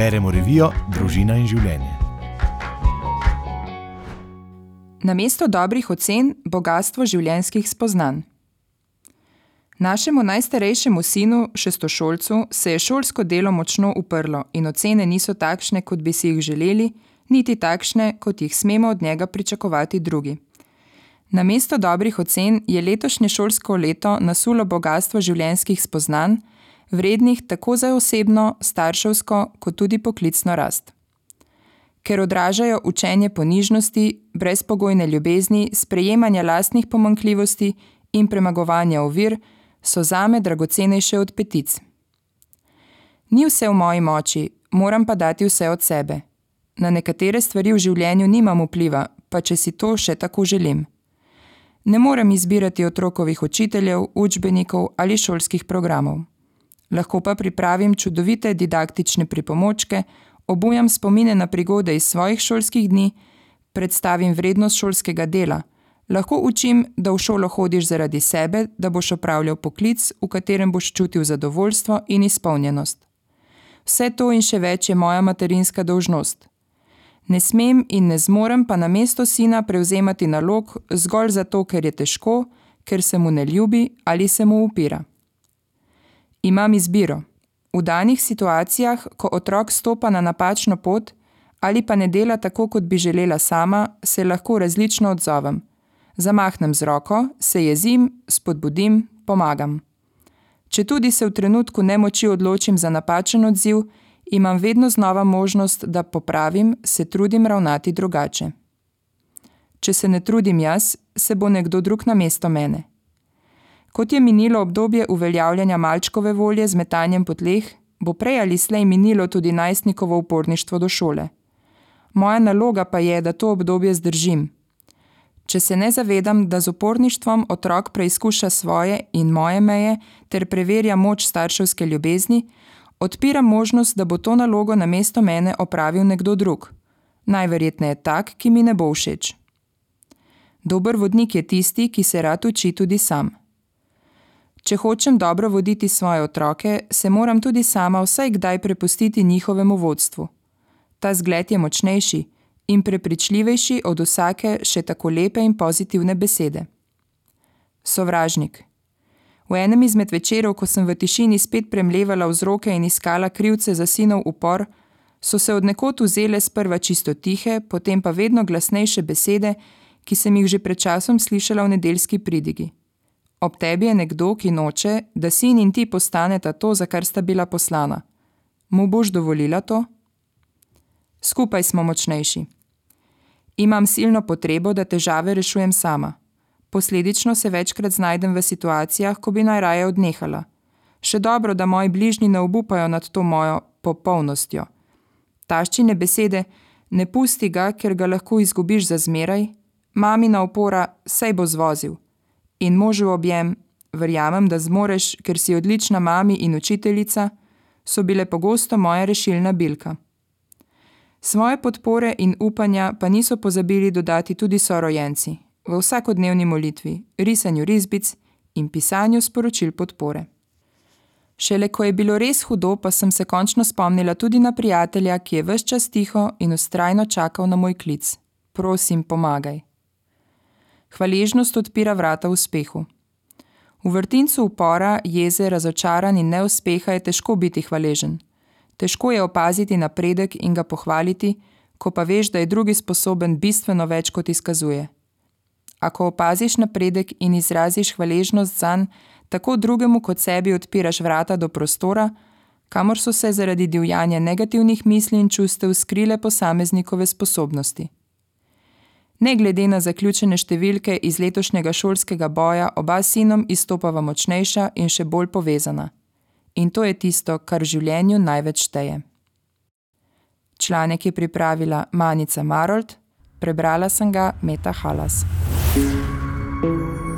Beremo revijo Družina in življenje. Na mesto dobrih ocen bogatstvo življenjskih spoznanj. Našemu najstarejšemu sinu, šestošolcu, se je šolsko delo močno uprlo in ocene niso takšne, kot bi si jih želeli, niti takšne, kot jih smemo od njega pričakovati drugi. Na mesto dobrih ocen je letošnje šolsko leto nasulo bogatstvo življenjskih spoznanj, vrednih tako za osebno, starševsko, kot tudi poklicno rast. Ker odražajo učenje ponižnosti, brezpogojne ljubezni, sprejemanja lastnih pomankljivosti in premagovanja ovir, so zame dragocenejše od petic. Ni vse v moji moči, moram pa dati vse od sebe. Na nekatere stvari v življenju nimam vpliva, pa če si to še tako želim. Ne morem izbirati otrokovih učiteljev, učbenikov ali šolskih programov. Lahko pa pripravim čudovite didaktične pripomočke, obujam spomine na prigode iz svojih šolskih dni, predstavim vrednost šolskega dela, lahko učim, da v šolo hodiš zaradi sebe, da boš opravljal poklic, v katerem boš čutil zadovoljstvo in izpolnjenost. Vse to in še več je moja materinska dolžnost. Ne smem in ne zmorem pa na mesto sina prevzemati nalog zgolj zato, ker je težko, ker se mu ne ljubi ali se mu upira. Imam izbiro. V danih situacijah, ko otrok stopa na napačno pot ali pa ne dela tako, kot bi želela sama, se lahko različno odzovem. Zamahnem z roko, se jezim, spodbudim, pomagam. Če tudi se v trenutku nemoči odločim za napačen odziv, imam vedno znova možnost, da popravim, se trudim ravnati drugače. Če se ne trudim jaz, se bo nekdo drug na mesto mene. Kot je minilo obdobje uveljavljanja malčkove volje z metanjem po tleh, bo prej ali slej minilo tudi najstnikovo uporništvo do šole. Moja naloga pa je, da to obdobje zdržim. Če se ne zavedam, da z uporništvom otrok preizkuša svoje in moje meje ter preverja moč starševske ljubezni, odpira možnost, da bo to nalogo na mesto mene opravil nekdo drug. Najverjetneje tak, ki mi ne bo všeč. Dober vodnik je tisti, ki se rad uči tudi sam. Če hočem dobro voditi svoje otroke, se moram tudi sama vsaj kdaj prepustiti njihovemu vodstvu. Ta zgled je močnejši in prepričljivejši od vsake še tako lepe in pozitivne besede. Sovražnik. V enem izmed večerov, ko sem v tišini spet premlevala vzroke in iskala krivce za sinov upor, so se od nekod vzele sprva čisto tihe, potem pa vedno glasnejše besede, ki sem jih že pred časom slišala v nedeljski pridigi. Ob tebi je nekdo, ki noče, da sin in ti postaneta to, za kar sta bila poslana. Mu boš dovolila to? Skupaj smo močnejši. Imam silno potrebo, da težave rešujem sama. Posledično se večkrat znajdem v situacijah, ko bi najraje odnehala. Še dobro, da moji bližnji ne obupajo nad to mojo popolnostjo. Taščine besede: Ne pusti ga, ker ga lahko izgubiš za zmeraj, mamina opora: Sej bo zvozil. In možu objem: Verjamem, da zmoreš, ker si odlična mami in učiteljica, so bile pogosto moja rešilna bilka. Svoje podpore in upanja pa niso pozabili dodati tudi sorojenci, v vsakodnevni molitvi, risanju risbic in pisanju sporočil podpore. Šele ko je bilo res hudo, pa sem se končno spomnila tudi na prijatelja, ki je vse čas tiho in ustrajno čakal na moj klic: Prosim, pomagaj. Hvaležnost odpira vrata uspehu. V vrtincu upora, jeze, razočaran in neuspeha je težko biti hvaležen. Težko je opaziti napredek in ga pohvaliti, ko pa veš, da je drugi sposoben bistveno več, kot izkazuje. Ako opaziš napredek in izraziš hvaležnost zanj, tako drugemu kot sebi odpiraš vrata do prostora, kamor so se zaradi divjanja negativnih misli in čustev skrile posameznikove sposobnosti. Ne glede na zaključene številke iz letošnjega šolskega boja, oba sinom izstopava močnejša in še bolj povezana. In to je tisto, kar v življenju največ šteje. Članek je pripravila Manica Marold, prebrala sem ga Meta Halas. thank you